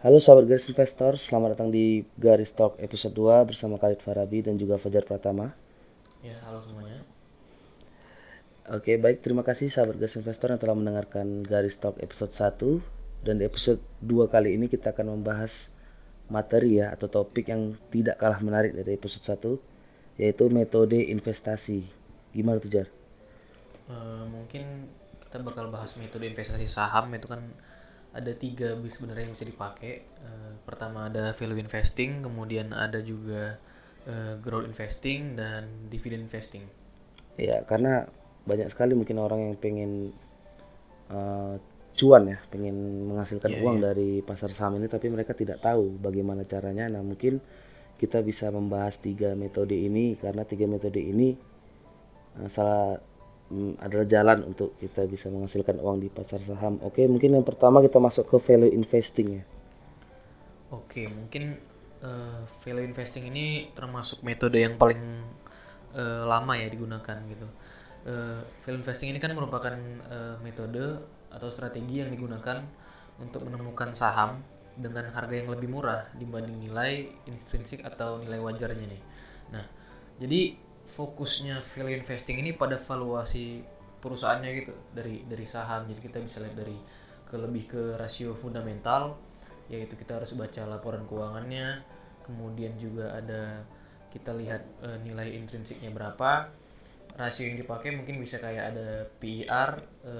Halo sahabat garis investor, selamat datang di Garis Talk episode 2 bersama Khalid Farabi dan juga Fajar Pratama. Ya, halo semuanya. Oke, baik terima kasih sahabat garis investor yang telah mendengarkan Garis Talk episode 1 dan di episode 2 kali ini kita akan membahas materi ya atau topik yang tidak kalah menarik dari episode 1 yaitu metode investasi. Gimana tuh Jar? Uh, mungkin kita bakal bahas metode investasi saham itu kan ada tiga bis sebenarnya yang bisa dipakai. Uh, pertama ada value investing, kemudian ada juga uh, growth investing dan dividend investing. Ya, karena banyak sekali mungkin orang yang pengen uh, cuan ya, pengen menghasilkan yeah, uang yeah. dari pasar saham ini, tapi mereka tidak tahu bagaimana caranya. Nah, mungkin kita bisa membahas tiga metode ini karena tiga metode ini uh, salah hmm, adalah jalan untuk kita bisa menghasilkan uang di pasar saham. Oke, mungkin yang pertama kita masuk ke value investing ya. Oke, mungkin uh, value investing ini termasuk metode yang paling uh, lama ya digunakan gitu. Uh, value investing ini kan merupakan uh, metode atau strategi yang digunakan untuk menemukan saham dengan harga yang lebih murah dibanding nilai intrinsik atau nilai wajarnya nih. Nah, jadi fokusnya value investing ini pada valuasi perusahaannya gitu. Dari dari saham. Jadi kita bisa lihat dari ke lebih ke rasio fundamental. Yaitu kita harus baca laporan keuangannya. Kemudian juga ada kita lihat e, nilai intrinsiknya berapa. Rasio yang dipakai mungkin bisa kayak ada PER e,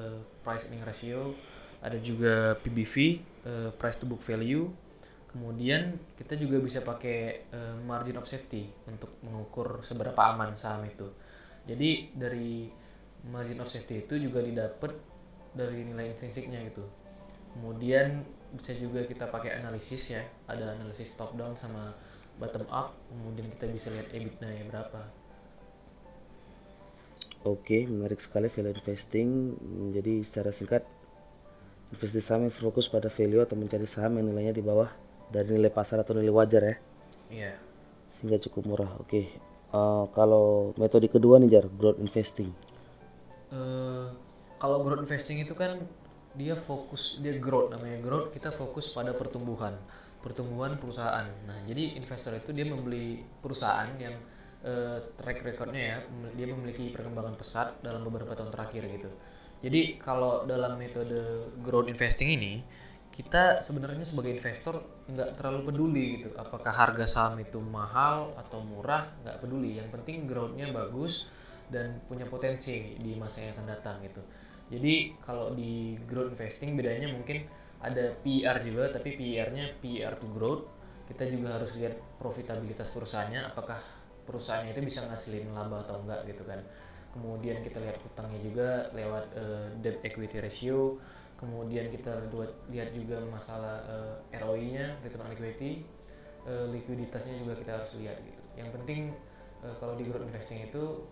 price earning ratio. Ada juga PBV e, price to book value Kemudian kita juga bisa pakai uh, margin of safety untuk mengukur seberapa aman saham itu. Jadi dari margin of safety itu juga didapat dari nilai intrinsiknya gitu. Kemudian bisa juga kita pakai analisis ya, ada analisis top down sama bottom up. Kemudian kita bisa lihat EBITDA-nya berapa. Oke, menarik sekali value investing. Jadi secara singkat, investasi saham yang fokus pada value atau mencari saham yang nilainya di bawah dari nilai pasar atau nilai wajar ya? Iya. Sehingga cukup murah oke. Okay. uh, eh, kalau metode kedua nih jar growth investing. Uh, kalau growth investing itu kan dia fokus dia growth namanya growth kita fokus pada pertumbuhan. Pertumbuhan perusahaan. Nah jadi investor itu dia membeli perusahaan yang uh, track recordnya ya dia memiliki perkembangan pesat dalam beberapa tahun terakhir gitu. Jadi kalau dalam metode growth investing ini kita sebenarnya sebagai investor nggak terlalu peduli gitu. Apakah harga saham itu mahal atau murah nggak peduli. Yang penting growthnya bagus dan punya potensi di masa yang akan datang gitu. Jadi kalau di growth investing bedanya mungkin ada PER juga tapi PER-nya PER to growth. Kita juga harus lihat profitabilitas perusahaannya apakah perusahaannya itu bisa ngasilin laba atau enggak gitu kan. Kemudian kita lihat hutangnya juga lewat uh, debt equity ratio kemudian kita lihat juga masalah uh, eh, ROI-nya return on equity uh, likuiditasnya juga kita harus lihat gitu. Yang penting uh, kalau di growth investing itu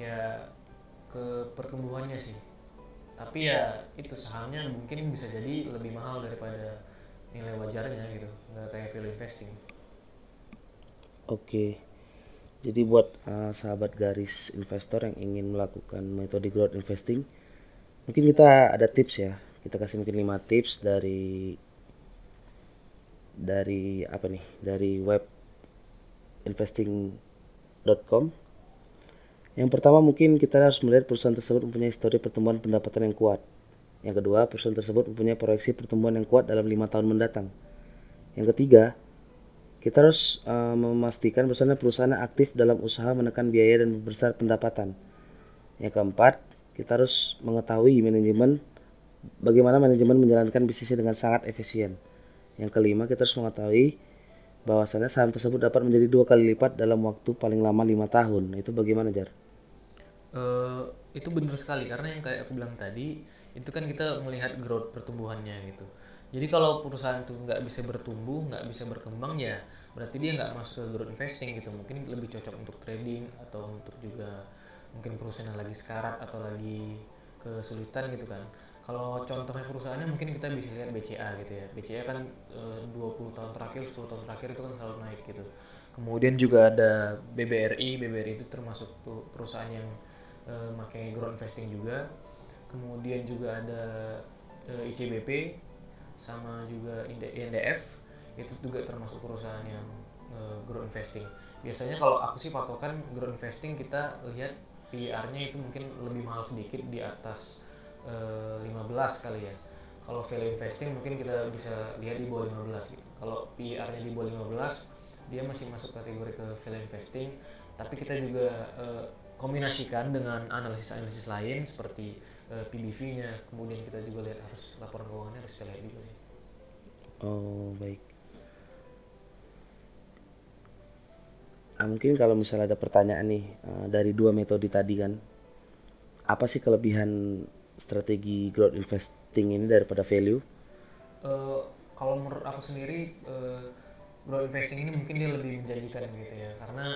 ya ke pertumbuhannya sih. Tapi ya itu sahamnya mungkin bisa jadi lebih mahal daripada nilai wajarnya gitu. Nggak kayak value investing. Oke. Jadi buat uh, sahabat garis investor yang ingin melakukan metode growth investing mungkin kita ada tips ya kita kasih mungkin 5 tips dari dari apa nih? Dari web investing.com yang pertama mungkin kita harus melihat perusahaan tersebut mempunyai histori pertumbuhan pendapatan yang kuat. Yang kedua perusahaan tersebut mempunyai proyeksi pertumbuhan yang kuat dalam lima tahun mendatang. Yang ketiga kita harus uh, memastikan perusahaan perusahaan aktif dalam usaha menekan biaya dan membesar pendapatan. Yang keempat kita harus mengetahui manajemen bagaimana manajemen menjalankan bisnisnya dengan sangat efisien. Yang kelima, kita harus mengetahui bahwasannya saham tersebut dapat menjadi dua kali lipat dalam waktu paling lama lima tahun. Itu bagaimana, Jar? Uh, itu benar sekali karena yang kayak aku bilang tadi itu kan kita melihat growth pertumbuhannya gitu. Jadi kalau perusahaan itu nggak bisa bertumbuh, nggak bisa berkembang ya berarti dia nggak masuk ke growth investing gitu. Mungkin lebih cocok untuk trading atau untuk juga mungkin perusahaan yang lagi sekarat atau lagi kesulitan gitu kan kalau contohnya perusahaannya mungkin kita bisa lihat BCA gitu ya. BCA kan e, eh, 20 tahun terakhir 10 tahun terakhir itu kan selalu naik gitu. Kemudian juga ada BBRI BBRI itu termasuk perusahaan yang e, pakai growth investing juga. Kemudian juga ada e, ICBP sama juga INDF itu juga termasuk perusahaan yang uh, growth investing. Biasanya kalau aku sih patokan growth investing kita lihat PER-nya itu mungkin lebih mahal sedikit di atas 15 kali ya. Kalau value investing mungkin kita bisa lihat di bawah 15 gitu kalau PER-nya di bawah 15 dia masih masuk kategori ke value investing. Tapi kita juga uh, kombinasikan dengan analisis-analisis lain seperti uh, PBV-nya kemudian kita juga lihat harus laporan keuangannya harus kita lihat juga sih. Oh baik. Nah, mungkin kalau misalnya ada pertanyaan nih uh, dari dua metode tadi kan apa sih kelebihan strategi growth investing ini daripada value? Uh, kalau menurut aku sendiri uh, growth investing ini mungkin dia lebih menjanjikan gitu ya karena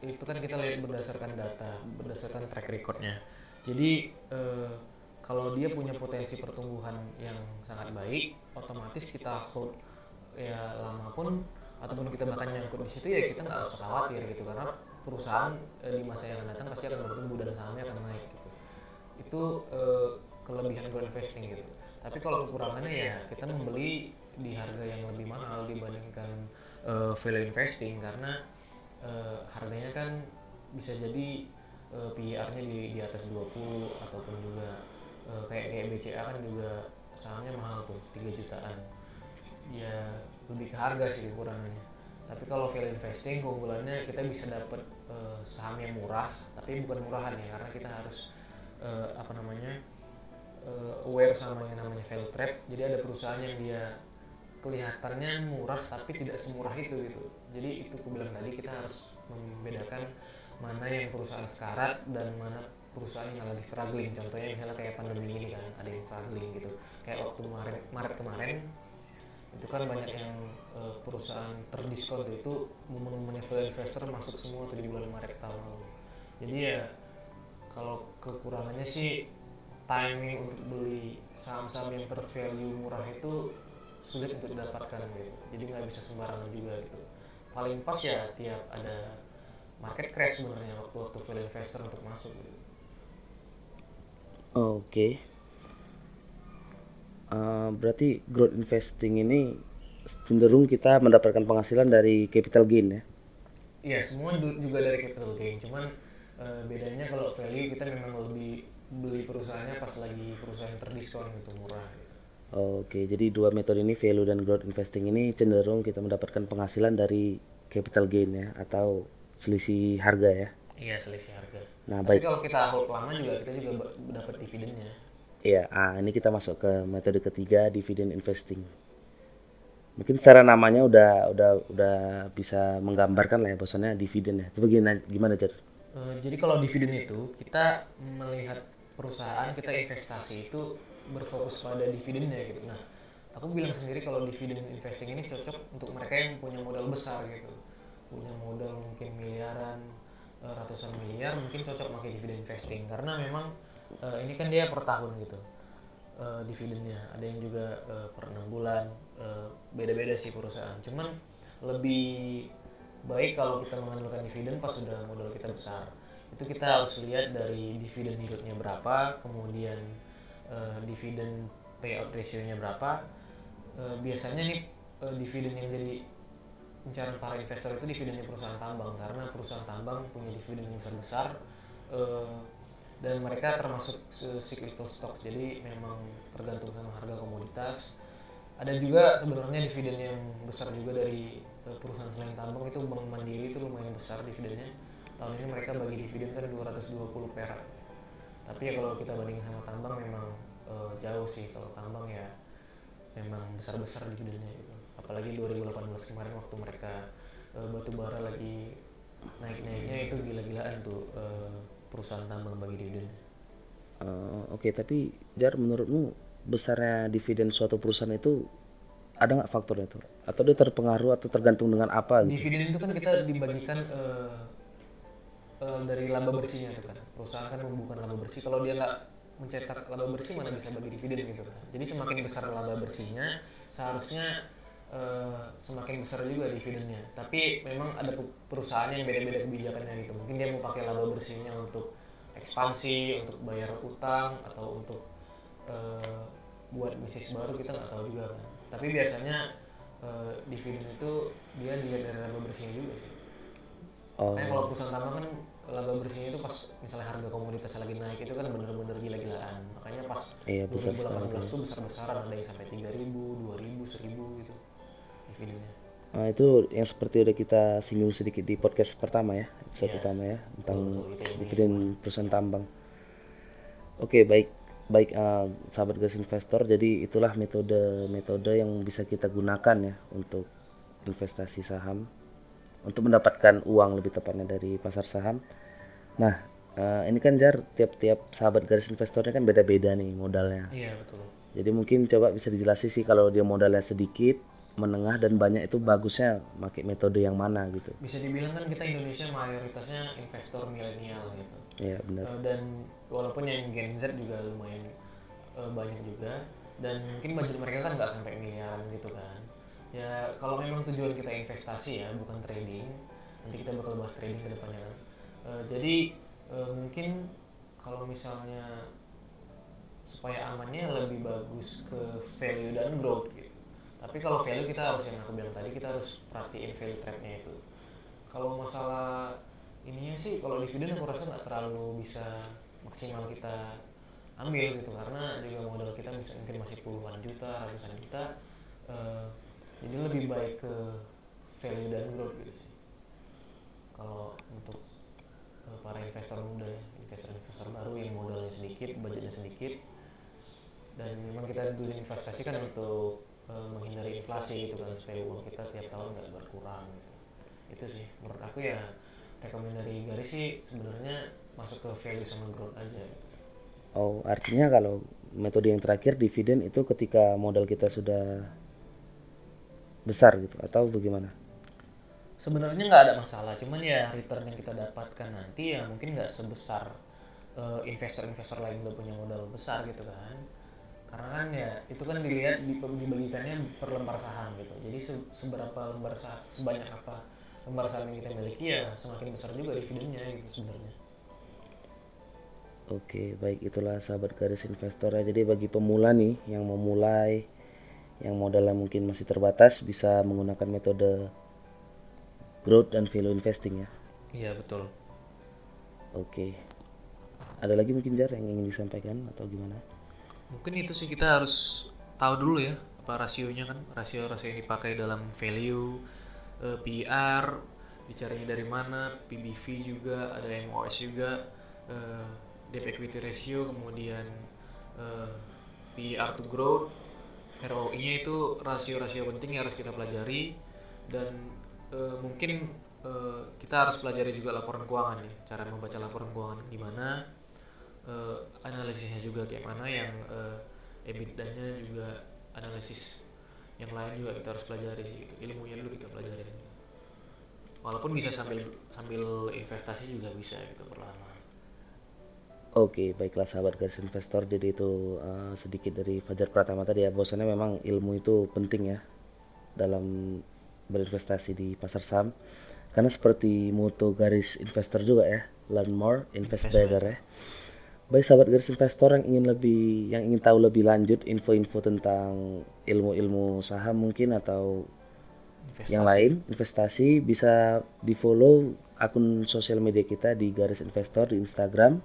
itu kan kita lihat berdasarkan data, berdasarkan track recordnya. Jadi uh, kalau dia punya potensi pertumbuhan yang sangat baik, otomatis kita hold ya lama pun ataupun kita bahkan nyangkut di situ ya kita nggak usah khawatir gitu karena perusahaan di masa yang akan datang pasti akan bertumbuh dan sahamnya akan naik gitu. Itu eh, kelebihan growth investing gitu. Tapi kalau kekurangannya ya kita membeli di harga yang lebih mahal dibandingkan eh, value investing karena eh, harganya kan bisa jadi eh, PER-nya di di atas 20 ataupun juga eh, kayak kayak BCA kan juga sahamnya mahal tuh 3 jutaan. Ya lebih ke harga sih kekurangannya tapi kalau value investing keunggulannya kita bisa dapat uh, saham yang murah tapi bukan murahan ya karena kita harus uh, apa namanya uh, aware sama yang namanya value trap. Jadi ada perusahaan yang dia kelihatannya murah tapi tidak semurah itu gitu. Jadi itu aku bilang tadi kita harus membedakan mana yang perusahaan sekarat dan mana perusahaan yang lagi struggling. Contohnya misalnya kayak pandemi ini kan ada yang struggling gitu. Kayak waktu Maret Maret kemarin itu kan banyak yang uh, perusahaan terdiskon itu momen-momen investor masuk semua tuh di bulan Maret tahun lalu. Jadi ya kalau kekurangannya sih timing untuk beli saham-saham yang tervalue murah itu sulit untuk didapatkan gitu jadi nggak bisa sembarangan juga gitu paling pas ya tiap ada market crash sebenarnya waktu waktu value investor untuk masuk gitu. Oke. Okay. Uh, berarti growth investing ini cenderung kita mendapatkan penghasilan dari capital gain ya? Iya, semua juga dari capital gain. Cuman uh, bedanya kalau value kita memang lebih beli perusahaannya pas lagi perusahaan terdiskon gitu murah. Oke, jadi dua metode ini value dan growth investing ini cenderung kita mendapatkan penghasilan dari capital gain ya atau selisih harga ya? Iya, selisih harga. Nah, Tapi baik. kalau kita hold lama juga kita juga dapat dividennya. Iya, ah, ini kita masuk ke metode ketiga dividend investing. Mungkin secara namanya udah udah udah bisa menggambarkan lah ya bahwasannya dividen ya. Tapi gimana gimana Jar? Uh, jadi kalau dividen itu kita melihat perusahaan kita investasi itu berfokus pada dividennya gitu. Nah, aku bilang sendiri kalau dividen investing ini cocok untuk mereka yang punya modal besar gitu, punya modal mungkin miliaran, uh, ratusan miliar, mungkin cocok pakai dividen investing. Karena memang uh, ini kan dia per tahun gitu uh, dividennya ada yang juga uh, per enam bulan uh, beda-beda sih perusahaan. Cuman lebih baik kalau kita mengandalkan dividen pas sudah modal kita besar. Itu kita harus lihat dari dividen yieldnya berapa kemudian uh, dividen payout ratio-nya berapa. Uh, biasanya nih uh, dividen yang jadi incaran para investor itu dividennya perusahaan tambang karena perusahaan tambang punya dividen yang besar besar uh, dan mereka termasuk cyclical stocks. Jadi memang tergantung sama harga komoditas. Ada juga sebenarnya dividen yang besar juga dari eh, perusahaan selain tambang itu Bank Mandiri itu lumayan besar dividennya. Tahun ini mereka bagi dividen kan 220 perak. Tapi ya kalau kita bandingin sama tambang memang uh, jauh sih. Kalau tambang ya memang besar-besar dividennya gitu. Apalagi 2018 kemarin waktu mereka uh, batu bara lagi naik-naiknya itu gila-gilaan tuh uh, perusahaan tambang bagi dividen. Uh, Oke, okay, tapi Jar menurutmu besarnya dividen suatu perusahaan itu ada nggak faktornya itu? Atau dia terpengaruh atau tergantung dengan apa? Gitu? Dividen itu kan kita dibagikan uh, uh, dari laba bersihnya itu kan. Perusahaan kan membuka laba bersih. Kalau dia nggak mencetak laba bersih mana bisa bagi dividen gitu kan. Jadi semakin besar laba bersihnya, seharusnya uh, semakin besar juga dividennya. Tapi memang ada perusahaan yang beda-beda kebijakannya gitu. Mungkin dia mau pakai laba bersihnya untuk ekspansi, untuk bayar utang atau untuk uh, buat bisnis baru kita nggak tahu juga kan. Tapi biasanya eh, dividen itu dia dilihat dari laba bersihnya juga sih Oh, kalau perusahaan tambang kan laba bersihnya itu pas misalnya harga komoditas lagi naik itu kan bener-bener gila-gilaan. Makanya pas Iya, besar sekali 2018 tuh besar-besaran ada yang sampai 3000, 2000, 1000 gitu dividennya. Nah, itu yang seperti udah kita singgung sedikit di podcast pertama ya, episode Iya. pertama ya tentang Betul, itu dividen perusahaan tambang. Oke, baik baik eh, sahabat gas investor. Jadi itulah metode-metode yang bisa kita gunakan ya untuk investasi saham untuk mendapatkan uang lebih tepatnya dari pasar saham. Nah, eh, ini kan jar tiap-tiap sahabat garis investornya kan beda-beda nih modalnya. Iya, betul. Jadi mungkin coba bisa dijelasin sih kalau dia modalnya sedikit, menengah dan banyak itu bagusnya pakai metode yang mana gitu. Bisa dibilang kan kita Indonesia mayoritasnya investor milenial gitu. Ya benar. Eh, dan walaupun yang Gen Z juga lumayan eh, banyak juga dan mungkin budget mereka kan nggak sampai miliaran gitu kan ya kalau memang tujuan kita investasi ya bukan trading nanti kita bakal bahas trading ke depannya Eh, jadi eh, mungkin kalau misalnya supaya amannya lebih bagus ke value dan growth tapi kalau value kita harus yang aku bilang tadi kita harus perhatiin value trapnya itu. Kalau masalah ininya sih kalau dividen aku rasa nggak terlalu bisa maksimal kita ambil gitu. Karena juga modal kita bisa mungkin masih puluhan juta ratusan juta Eh, jadi lebih baik ke value dan growth gitu sih. Kalau untuk eh, para investor muda ya investor-investor baru yang modalnya sedikit budgetnya sedikit dan memang kita dulu investasi kan untuk eh, menghindari inflasi gitu kan supaya uang kita tiap tahun nggak berkurang gitu. itu sih menurut aku ya rekomendasi dari garis sih sebenarnya masuk ke value sama growth aja gitu. Oh, artinya kalau metode yang terakhir dividen itu ketika modal kita sudah besar gitu atau bagaimana? sebenarnya nggak ada masalah cuman ya return yang kita dapatkan nanti ya mungkin nggak sebesar eh, investor-investor lain udah punya modal besar gitu kan karena kan ya itu kan dilihat di- dibagikannya per lembar saham gitu jadi se- seberapa lembar saham sebanyak apa lembar saham yang kita miliki ya semakin besar juga dividennya gitu sebenarnya Oke, baik itulah sahabat garis investor ya. Jadi bagi pemula nih yang mau mulai yang modalnya mungkin masih terbatas bisa menggunakan metode growth dan value investing ya. iya betul Oke. Ada lagi mungkin jar yang ingin disampaikan atau gimana? Mungkin itu sih kita harus tahu dulu ya apa rasionya kan. Rasio rasio yang dipakai dalam value eh, PER bicaranya dari mana PBV juga ada MOS juga eh, debt equity ratio kemudian eh, PER to growth ROI-nya itu rasio-rasio penting yang harus kita pelajari. Dan eh, mungkin eh, kita harus pelajari juga laporan keuangan ya cara membaca laporan keuangan gimana eh, analisisnya juga kayak mana yang eh, EBITDA-nya juga analisis yang lain juga kita harus pelajari gitu. ilmunya dulu kita pelajarin walaupun bisa sambil sambil investasi juga bisa gitu perlahan Oke, baiklah sahabat garis investor. Jadi itu uh, sedikit dari Fajar Pratama tadi ya. Bahwasannya memang ilmu itu penting ya dalam berinvestasi di pasar saham. Karena seperti moto garis investor juga ya, learn more, invest better ya. Baik sahabat garis investor yang ingin lebih yang ingin tahu lebih lanjut info-info tentang ilmu-ilmu saham mungkin atau investasi. yang lain investasi bisa di follow akun sosial media kita di garis investor di Instagram.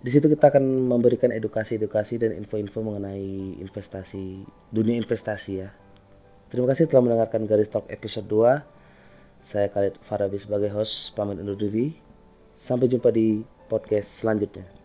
Di situ kita akan memberikan edukasi-edukasi dan info-info mengenai investasi dunia investasi ya. Terima kasih telah mendengarkan garis talk episode 2 saya Khalid Farabi sebagai host pamit undur diri. Sampai jumpa di podcast selanjutnya